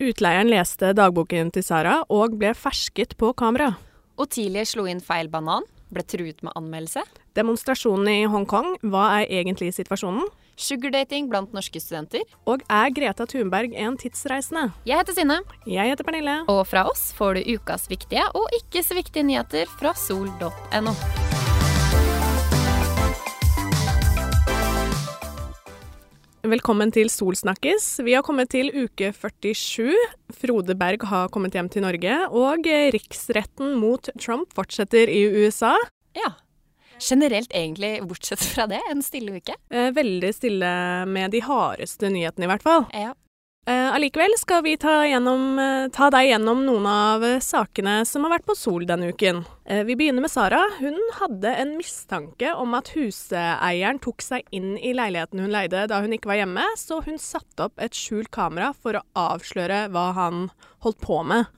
Utleieren leste dagboken til Sara og ble fersket på kamera. Otilie slo inn feil banan, ble truet med anmeldelse. Demonstrasjonen i Hongkong, hva er egentlig situasjonen? Sugardating blant norske studenter. Og er Greta Thunberg en tidsreisende? Jeg heter Synne, Jeg heter Pernille. og fra oss får du ukas viktige og ikke så viktige nyheter fra sol.no. Velkommen til Solsnakkes. Vi har kommet til uke 47. Frode Berg har kommet hjem til Norge, og riksretten mot Trump fortsetter i USA. Ja. Generelt egentlig, bortsett fra det, en stille uke. Eh, Veldig stille med de hardeste nyhetene, i hvert fall. Ja. Eh, Allikevel skal vi ta, gjennom, eh, ta deg gjennom noen av sakene som har vært på Sol denne uken. Eh, Vi begynner med Sara. Hun hadde en mistanke om at huseieren tok seg inn i leiligheten hun leide da hun ikke var hjemme, så hun satte opp et skjult kamera for å avsløre hva han holdt på med.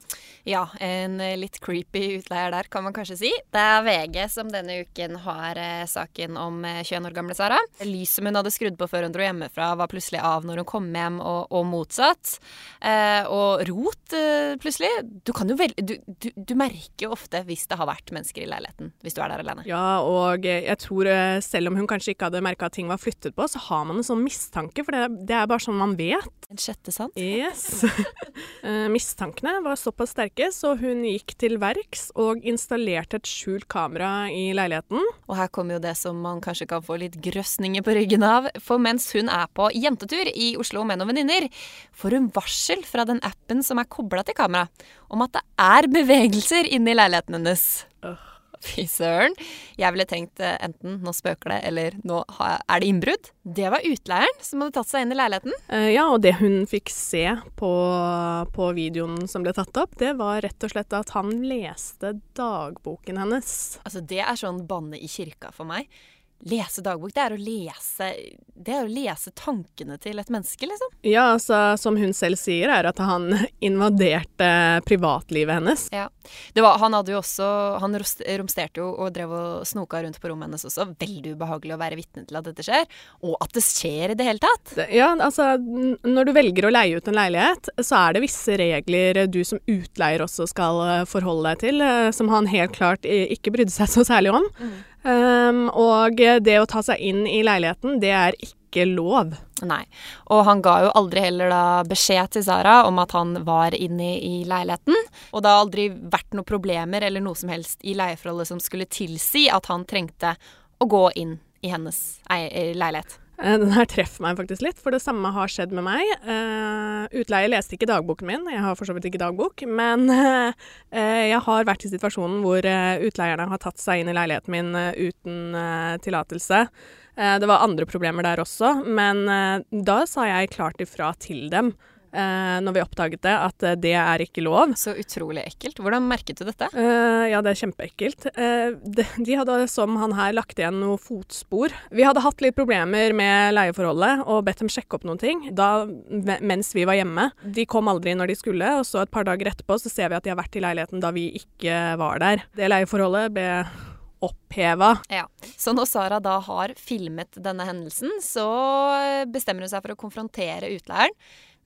Ja, en eh, litt creepy utleier der, kan man kanskje si. Det er VG som denne uken har eh, saken om eh, 21 år gamle Sara. Lyset hun hadde skrudd på før hun dro hjemmefra, var plutselig av når hun kom hjem, og, og motsatt. Eh, og rot, eh, plutselig. Du vel du, du, du merker jo ofte hvis det har vært mennesker i leiligheten, hvis du er der alene. Ja, og jeg tror eh, selv om hun kanskje ikke hadde merka at ting var flyttet på, så har man en sånn mistanke, for det, det er bare sånn man vet. En sjette sans. Yes. Eh, Mistankene var såpass sterke, så hun gikk til verks og installerte et skjult kamera i leiligheten. Og her kommer jo det som man kanskje kan få litt grøsninger på ryggen av. For mens hun er på jentetur i Oslo med noen venninner, får hun varsel fra den appen som er kobla til kamera, om at det er bevegelser inne i leiligheten hennes. Fy søren. Jeg ville tenkt eh, enten nå spøker det, eller nå er det innbrudd. Det var utleieren som hadde tatt seg inn i leiligheten. Eh, Ja, og det hun fikk se på, på videoen som ble tatt opp, det var rett og slett at han leste dagboken hennes. Altså, det er sånn banne i kirka for meg. Lese dagbok, det er lese Det er å lese tankene til et menneske, liksom. Ja, altså, som hun selv sier, er at han invaderte privatlivet hennes. Ja. Det var, han hadde jo også Han romsterte jo og drev og snoka rundt på rommet hennes også. Veldig ubehagelig å være vitne til at dette skjer. Og at det skjer i det hele tatt. Ja, altså, når du velger å leie ut en leilighet, så er det visse regler du som utleier også skal eh, forholde deg til, eh, som han helt klart ikke brydde seg så særlig om. Um, og det å ta seg inn i leiligheten, det er ikke lov. Nei. Og han ga jo aldri heller da beskjed til Sara om at han var inne i leiligheten. Og det har aldri vært noen problemer eller noe som helst i leieforholdet som skulle tilsi at han trengte å gå inn i hennes eh, leilighet. Eh, Den her treffer meg faktisk litt, for det samme har skjedd med meg. Uh, utleier leste ikke dagboken min, jeg har for så vidt ikke dagbok, men eh, jeg har vært i situasjonen hvor utleierne har tatt seg inn i leiligheten min uten tillatelse. Det var andre problemer der også, men da sa jeg klart ifra til dem eh, når vi oppdaget det, at eh, det er ikke lov. Så utrolig ekkelt. Hvordan merket du dette? Eh, ja, det er kjempeekkelt. Eh, de, de hadde, som han her, lagt igjen noen fotspor. Vi hadde hatt litt problemer med leieforholdet og bedt dem sjekke opp noen ting da, mens vi var hjemme. De kom aldri når de skulle, og så et par dager etterpå så ser vi at de har vært i leiligheten da vi ikke var der. Det leieforholdet ble oppheva. Ja. Så når Sara da har filmet denne hendelsen, så bestemmer hun seg for å konfrontere utleieren.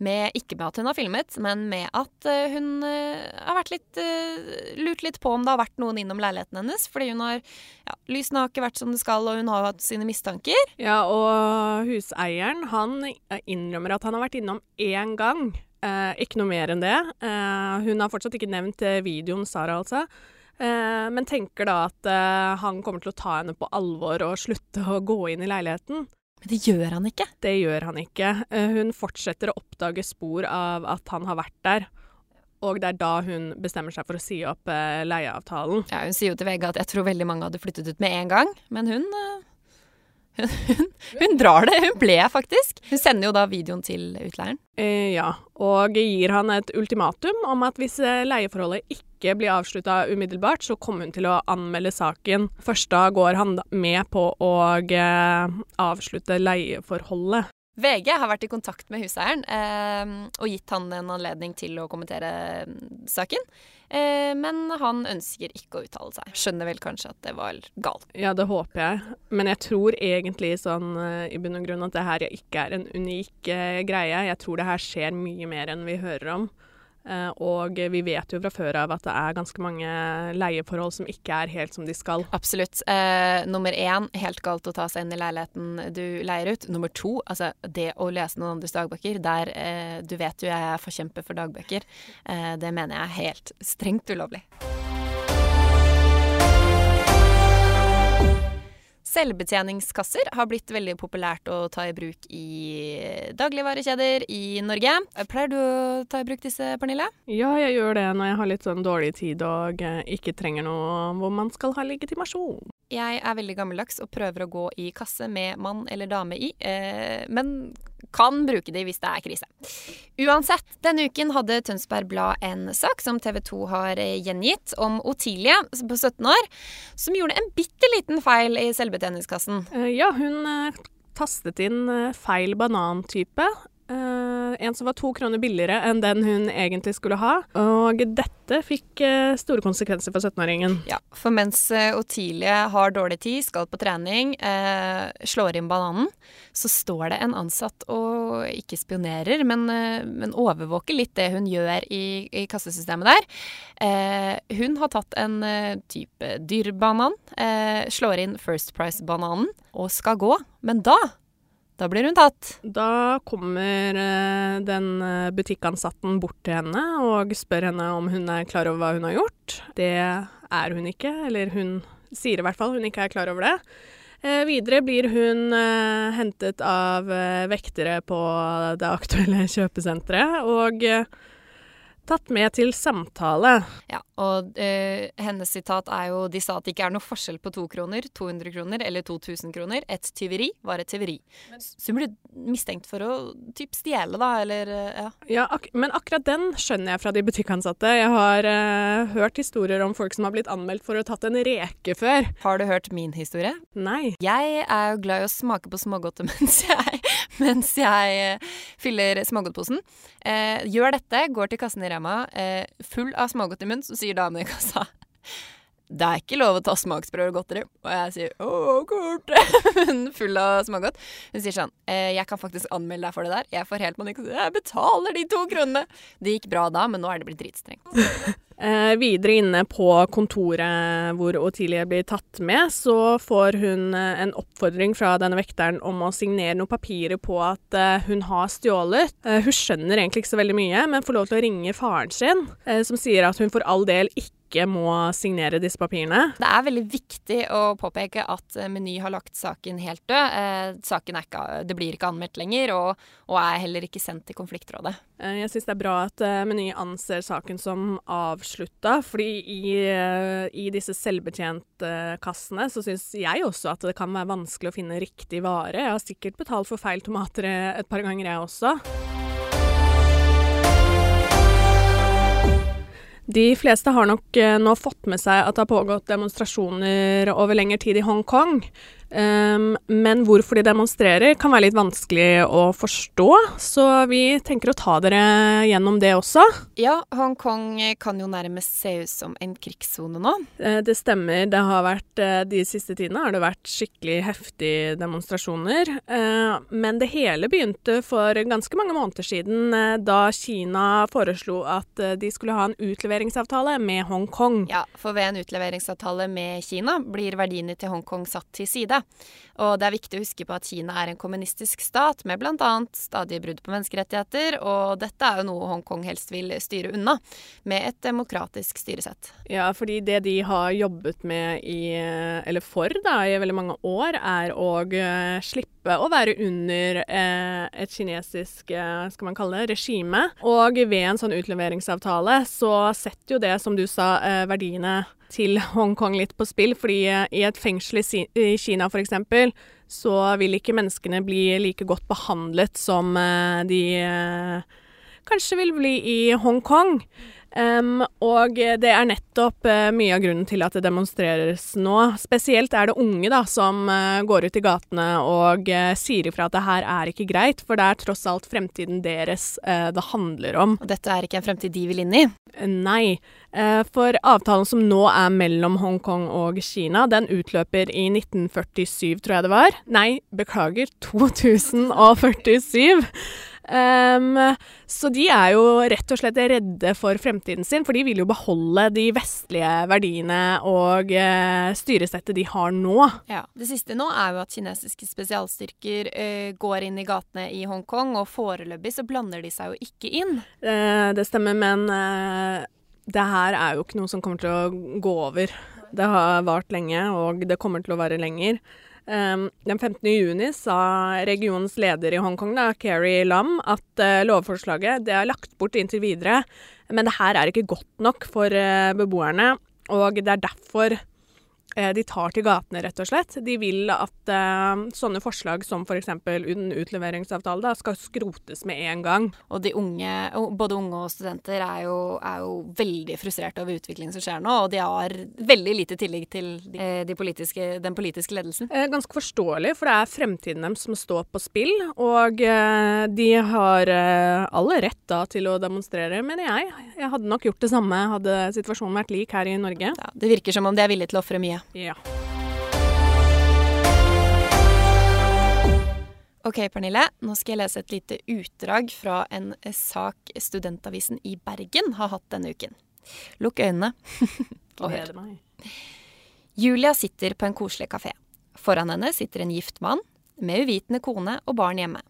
Med, ikke med at hun har filmet, men med at eh, hun eh, har vært litt, eh, lurt litt på om det har vært noen innom leiligheten hennes. Fordi hun har ja, Lysene har ikke vært som det skal, og hun har hatt sine mistanker. Ja, og huseieren han innrømmer at han har vært innom én gang. Eh, ikke noe mer enn det. Eh, hun har fortsatt ikke nevnt videoen, Sara altså. Eh, men tenker da at han kommer til å ta henne på alvor og slutte å gå inn i leiligheten. Men det gjør han ikke. Det gjør han ikke. Eh, hun fortsetter å oppdage spor av at han har vært der. Og det er da hun bestemmer seg for å si opp eh, leieavtalen. Ja, hun sier jo til VG at jeg tror veldig mange hadde flyttet ut med en gang, men hun eh, hun, hun, drar det. Hun ble faktisk. Hun sender jo da videoen til utleieren. Eh, ja, og gir han et ultimatum om at hvis eh, leieforholdet ikke blir avslutta umiddelbart, så kommer hun til å anmelde saken. Først da går han med på å eh, avslutte leieforholdet. VG har vært i kontakt med huseieren eh, og gitt han en anledning til å kommentere mm, saken. Eh, men han ønsker ikke å uttale seg. Skjønner vel kanskje at det var galt. Ja, det håper jeg. Men jeg tror egentlig sånn eh, i bunn og grunn at det her ikke er en unik eh, greie. Jeg tror det her skjer mye mer enn vi hører om. Eh, og vi vet jo fra før av at det er ganske mange leieforhold som ikke er helt som de skal. Absolutt. Eh, nummer én, helt galt å ta seg inn i leiligheten du leier ut. Nummer to, altså det å lese noen andres dagbøker. Der eh, du vet jo jeg er forkjemper for dagbøker. Eh, det mener jeg er helt strengt ulovlig. Selvbetjeningskasser har blitt veldig populært å ta i bruk i dagligvarekjeder i Norge. Pleier du å ta i bruk disse, Pernille? Ja, jeg gjør det når jeg har litt sånn dårlig tid og eh, ikke trenger noe hvor man skal ha legitimasjon. Jeg er veldig gammeldags og prøver å gå i kasse med mann eller dame i, eh, men kan bruke de hvis det er krise. Uansett, denne uken hadde Tønsberg Blad en sak som TV 2 har eh, gjengitt, om Otilie på 17 år, som gjorde en bitte liten feil i selvbetjeningskassen. Eh, ja, hun eh, tastet inn feil banantype. Eh, en som var to kroner billigere enn den hun egentlig skulle ha. Og dette fikk uh, store konsekvenser for 17-åringen. Ja, for mens uh, Otilie har dårlig tid, skal på trening, eh, slår inn bananen, så står det en ansatt og ikke spionerer, men, eh, men overvåker litt det hun gjør i, i kassesystemet der. Eh, hun har tatt en eh, type dyrbanan, eh, slår inn First Price-bananen og skal gå, men da da blir hun tatt. Da kommer eh, den eh, butikkansatten bort til henne og spør henne om hun er klar over hva hun har gjort. Det er hun ikke, eller hun sier i hvert fall hun ikke er klar over det. Eh, videre blir hun hentet av vektere på det aktuelle kjøpesenteret og tatt med til samtale. Ja, og eh, hennes sitat er jo De sa at det ikke er noe forskjell på to kroner, 200 kroner eller 2000 kroner. Et tyveri var et tyveri. Så hun ble mistenkt for å typ stjele, da, eller eh, ja. Ja, ak men akkurat den skjønner jeg fra de butikkansatte. Jeg har eh, hørt historier om folk som har blitt anmeldt for å ha tatt en reke før. Har du hørt min historie? Nei. Jeg er jo glad i å smake på smågodtet mens jeg, mens jeg eh, fyller smågodtposen. Eh, gjør dette, går til kassen i Rema, eh, full av smågodt i munnen, så sier damen i kassa det er ikke lov å ta smaksprøver godteri. Og jeg sier å, kort. Hun full av smågodt. Hun sier sånn eh, jeg kan faktisk anmelde deg for det der. Jeg får helt panikk. Jeg betaler de to kronene. Det gikk bra da, men nå er det blitt dritstrengt. Eh, videre inne på kontoret hvor Otilie blir tatt med, så får hun eh, en oppfordring fra denne vekteren om å signere noen papirer på at eh, hun har stjålet. Eh, hun skjønner egentlig ikke så veldig mye, men får lov til å ringe faren sin, eh, som sier at hun for all del ikke må signere disse papirene. Det er veldig viktig å påpeke at eh, Meny har lagt saken helt død. Eh, saken er ikke, det blir ikke anmeldt lenger, og, og er heller ikke sendt til konfliktrådet. Eh, Jeg syns det er bra at eh, Meny anser saken som avslutta, fordi i, i disse selvbetjentkassene så syns jeg også at det kan være vanskelig å finne riktig vare. Jeg har sikkert betalt for feil tomater et par ganger, jeg også. De fleste har nok eh, nå fått med seg at det har pågått demonstrasjoner over lengre tid i Hongkong. Um, men hvorfor de demonstrerer kan være litt vanskelig å forstå, så vi tenker å ta dere gjennom det også. Ja, Hongkong kan jo nærmest se ut som en krigssone nå. Eh, Det stemmer. Det har vært, eh, de siste tidene har det vært skikkelig heftige demonstrasjoner. Eh, Men det hele begynte for ganske mange måneder siden, da Kina foreslo at de skulle ha en utleveringsavtale med Hongkong. Ja, for ved en utleveringsavtale med Kina blir verdiene til Hongkong satt til side. Og det er viktig å huske på at Kina er en kommunistisk stat med bl.a. stadige brudd på menneskerettigheter, og dette er jo noe Hongkong helst vil styre unna, med et demokratisk styresett. Ja, fordi det de har jobbet med i, eh, eller for da, i veldig mange år, er å eh, slippe å være under eh, et kinesisk, eh, skal man kalle det, regime. Og ved en sånn utleveringsavtale så setter jo det, som du sa, eh, verdiene til Hongkong litt på spill, fordi eh, i et fengsel i, i Kina eksempel, så vil ikke menneskene bli like godt behandlet som eh, de eh, kanskje vil bli i Hongkong. Um, og det er nettopp uh, mye av grunnen til at det demonstreres nå. Spesielt er det unge da, som uh, går ut i gatene og uh, sier ifra at det her er ikke greit, for det er tross alt fremtiden deres det handler om. Og dette er ikke en fremtid de vil inn i? Nei. for avtalen som nå er mellom Hongkong og Kina, den utløper i 1947, tror jeg det var. Nei, beklager, 2047. Um, så de er jo rett og slett redde for fremtiden sin, for de vil jo beholde de vestlige verdiene og uh, styresettet de har nå. Ja, Det siste nå er jo at kinesiske spesialstyrker uh, går inn i gatene i Hongkong, og foreløpig så blander de seg jo ikke inn. Uh, det stemmer, men det her er jo ikke noe som kommer til å gå over. Det har vart lenge, og det kommer til å vare lenger. Um, den 15. juni sa regionens leder i Hongkong, da, Keri Lam, at uh, lovforslaget det er lagt bort inntil videre, men det her er ikke godt nok for uh, beboerne. Og det er derfor Eh, de tar til gatene, rett og slett. De vil at uh, sånne forslag som f.eks. For en utleveringsavtale da, skal skrotes med en gang. Og de unge, både unge og studenter er jo, er jo veldig frustrerte over utviklingen som skjer nå, og de har veldig lite tillit til de, de politiske, den politiske ledelsen. Eh, ganske forståelig, for det er fremtiden deres som står på spill. Og uh, de har uh, alle rett da til å demonstrere, mener jeg. Jeg hadde nok gjort det samme hadde situasjonen vært lik her i Norge. Ja, det virker som om de er villige til å ofre mye. Ja. Ok, Pernille. Nå skal jeg lese et lite utdrag fra en sak Studentavisen i Bergen har hatt denne uken. Lukk øynene og hør. Julia sitter på en koselig kafé. Foran henne sitter en gift mann med uvitende kone og barn hjemme.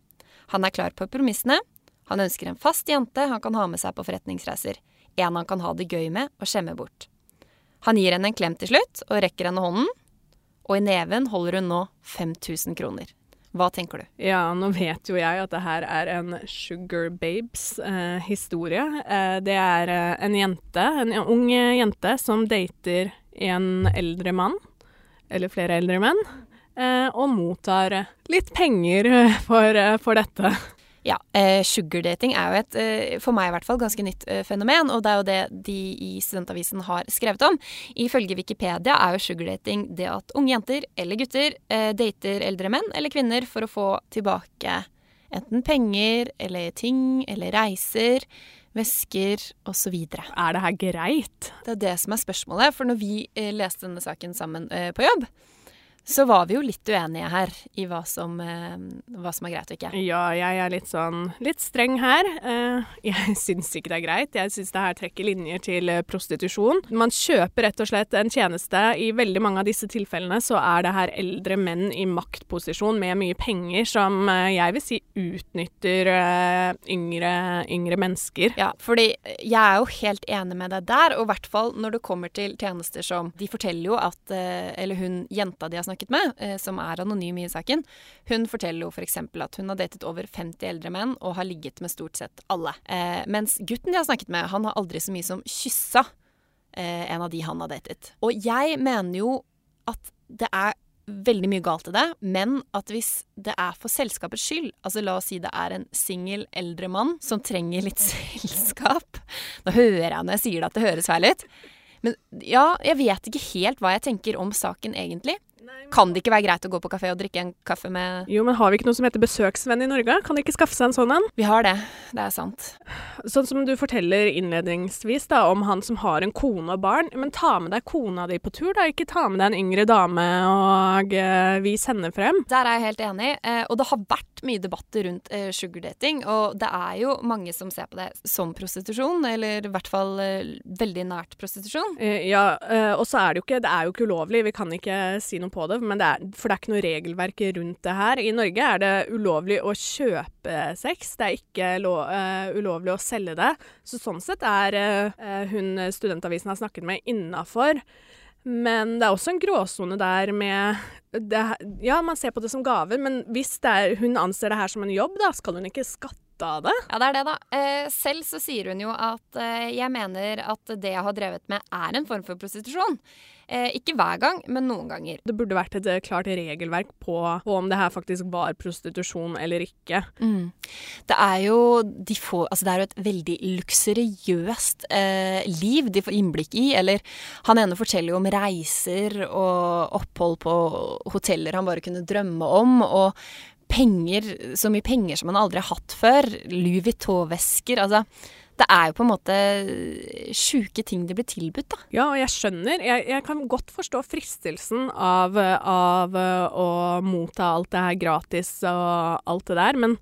Han er klar på promissene. Han ønsker en fast jente han kan ha med seg på forretningsreiser. En han kan ha det gøy med og skjemme bort. Han gir henne en klem til slutt og rekker henne hånden. Og i neven holder hun nå 5000 kroner. Hva tenker du? Ja, nå vet jo jeg at det her er en Sugar Babes-historie. Eh, eh, det er eh, en jente, en ung jente, som dater en eldre mann, eller flere eldre menn, eh, og mottar litt penger for, for dette. Ja, eh, sugardating er jo et, eh, for meg i hvert fall, ganske nytt eh, fenomen. Og det er jo det de i Studentavisen har skrevet om. Ifølge Wikipedia er jo sugardating det at unge jenter eller gutter eh, dater eldre menn eller kvinner for å få tilbake enten penger eller ting eller reiser, vesker osv. Er det her greit? Det er det som er spørsmålet. For når vi eh, leste denne saken sammen eh, på jobb, så var vi jo litt uenige her i hva som, eh, hva som, er greit og ikke. Ja, jeg er litt sånn litt streng her. Eh, jeg syns ikke det er greit. Jeg syns det her trekker linjer til eh, prostitusjon. Man kjøper rett og slett en tjeneste. I veldig mange av disse tilfellene så er det her eldre menn i maktposisjon med mye penger som jeg vil si utnytter yngre, yngre mennesker. Ja, fordi jeg er jo helt enig med deg der, og i hvert fall når det kommer til tjenester som De forteller jo at Eller hun jenta de har snakket snakket med, eh, som er anonym i saken, hun forteller jo f.eks. at hun har datet over 50 eldre menn og har ligget med stort sett alle. Eh, mens gutten de har snakket med, han har aldri så mye som kyssa eh, en av de han har datet. Og jeg mener jo at det er veldig mye galt i det, men at hvis det er for selskapets skyld, altså la oss si det er en singel eldre mann som trenger litt selskap Nå hører jeg når jeg sier det at det høres feil ut. Men ja, jeg vet ikke helt hva jeg tenker om saken egentlig. Kan det ikke være greit å gå på kafé og drikke en kaffe med Jo, men har vi ikke noe som heter besøksvenn i Norge? Kan de ikke skaffe seg en sånn en? Vi har det. Det er sant. Sånn som du forteller innledningsvis da, om han som har en kone og barn. Men ta med deg kona di på tur, da. Ikke ta med deg en yngre dame og uh, vis henne frem. Der er jeg helt enig. Uh, og det har vært mye debatter rundt uh, sugardating. Og det er jo mange som ser på det som prostitusjon, eller i hvert fall veldig nært prostitusjon. ja, og så er det jo ikke Det er jo ikke ulovlig. Vi kan ikke si noe på det det er, for det er ikke noe regelverk rundt det her. I Norge er det ulovlig å kjøpe sex, det er ikke lov, uh, ulovlig å selge det. Så sånn sett er uh, hun studentavisen har snakket med, innafor. Men det er også en gråsone der med det, Ja, man ser på det som gaver, men hvis er, hun anser det her som en jobb, da skal hun ikke skatte nytte av det. Ja, det er det, da. Eh, selv så sier hun jo at eh, jeg mener at det jeg har drevet med, er en form for prostitusjon. Eh, ikke hver gang, men noen ganger. Det burde vært et klart regelverk på, på om det her faktisk var prostitusjon eller ikke. Mm. Det er jo de får, altså det er jo et veldig luksuriøst eh, liv de får innblikk i. Eller han ene forteller jo om reiser og opphold på hoteller han bare kunne drømme om. og penger, så mye penger som han aldri har hatt før. Louis Vuitton-vesker. Altså, det er jo på en måte sjuke ting de blir tilbudt, da. Ja, og jeg skjønner. Jeg, jeg kan godt forstå fristelsen av, av, å motta alt det her gratis og alt det der, men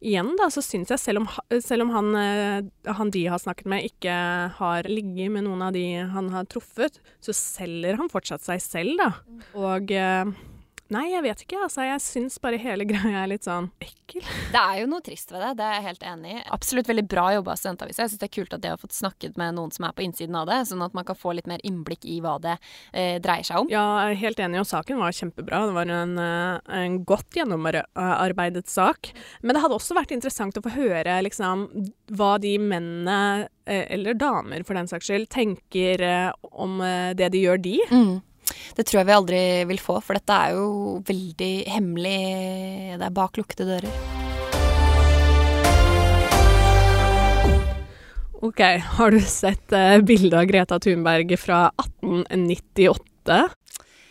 igjen da, så syns jeg, selv om, selv om han, han, de har snakket med, ikke har ligget med noen av de han har truffet, så selger han fortsatt seg selv, da. Og Nei, jeg vet ikke. altså. Jeg syns bare hele greia er litt sånn ekkel. Det er jo noe trist ved det, det er jeg helt enig i. Absolutt veldig bra jobba av Studentavisa. Jeg syns det er kult at de har fått snakket med noen som er på innsiden av det, sånn at man kan få litt mer innblikk i hva det eh, dreier seg om. Ja, jeg er helt enig, og saken var kjempebra. Det var en, eh, en godt gjennomarbeidet sak. Men det hadde også vært interessant å få høre liksom, hva de mennene, eh, eller damer for den saks skyld, tenker om det de gjør, de. Mm. Det tror jeg vi aldri vil få, for dette er jo veldig hemmelig. Det er bak lukkede dører. OK, har du sett uh, bildet av Greta Thunberg fra 1898?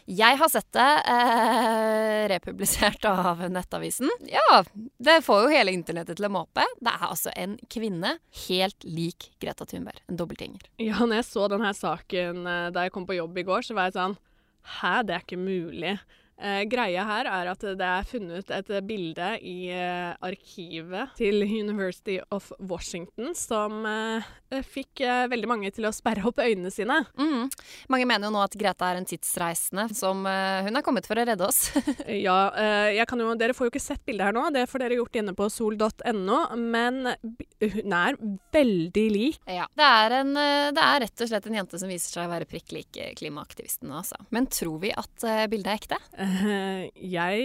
Jeg har sett det eh, republisert av Nettavisen. Ja, det får jo hele internettet til å måpe. Det er altså en kvinne helt lik Greta Thunberg. En dobbeltgjenger. Ja, når jeg så denne saken eh, da jeg kom på jobb i går, så var jeg sånn Hæ, det er ikke mulig. Eh, greia her er at det er funnet et bilde i eh, arkivet til University of Washington som eh, fikk eh, veldig mange til å sperre opp øynene sine. Mm. Mange mener jo nå at Greta er en tidsreisende som eh, hun er kommet for å redde oss. ja, eh, jo, dere får jo ikke sett bildet her nå, det får dere gjort inne på sol.no, men hun er veldig lik. Ja, det er, en, det er, rett og slett en jente som viser seg å være prikk lik klimaaktivisten, altså. Men tror vi at bildet er ekte? jeg,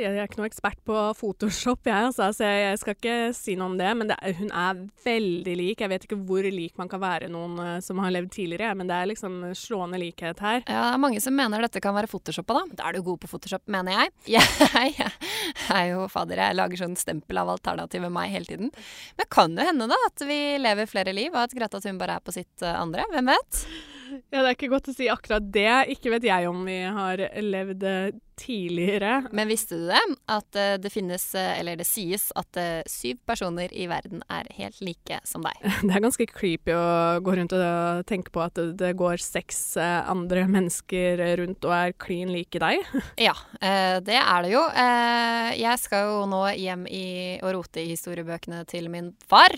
jeg, er ikke noe ekspert på Photoshop, jeg, altså, så jeg, skal ikke si noe om det. Men det, hun er veldig lik. Jeg vet ikke hvor lik man kan være noen uh, som har levd tidligere, men det er liksom slående likhet her. Ja, det er mange som mener dette kan være photoshoppa, da. Da er du god på Photoshop, mener jeg. Jeg, er jo fader, jeg lager sånn stempel av alternativet meg hele tiden. Men kan det hende da at vi lever flere liv, og at Greta bare er på sitt uh, andre? Hvem vet? Ja, det er ikke godt å si akkurat det. Ikke vet jeg om vi har levd eh, tidligere. Men visste du det? At uh, det finnes, uh, eller det sies, at uh, syv personer i verden er helt like som deg. Det er ganske creepy å gå rundt og tenke på at det, det går seks andre mennesker rundt og er klin like deg. ja, det er det jo. jeg skal jo nå hjem i, og rote i historiebøkene til min far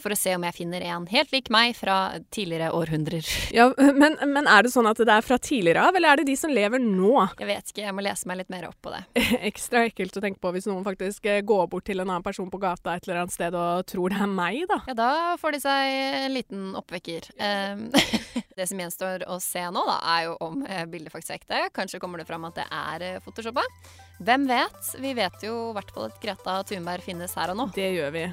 for å se om jeg finner en helt lik meg fra tidligere århundrer. ja, men, men er det sånn at det er fra tidligere av, eller er det de som lever nå? Jeg vet ikke, jeg må lese lese meg litt mer opp på det. Ekstra ekkelt å tenke på hvis noen faktisk eh, går bort til en annen person på gata et eller annet sted og tror det er meg, da. Ja, da får de seg en liten oppvekker. Um, det som gjenstår å se nå, da, er jo om eh, bildet faktisk er ekte. Kanskje kommer det fram at det er eh, photoshoppa. Hvem vet? Vi vet jo i hvert fall at Greta Thunberg finnes her og nå. Det gjør vi.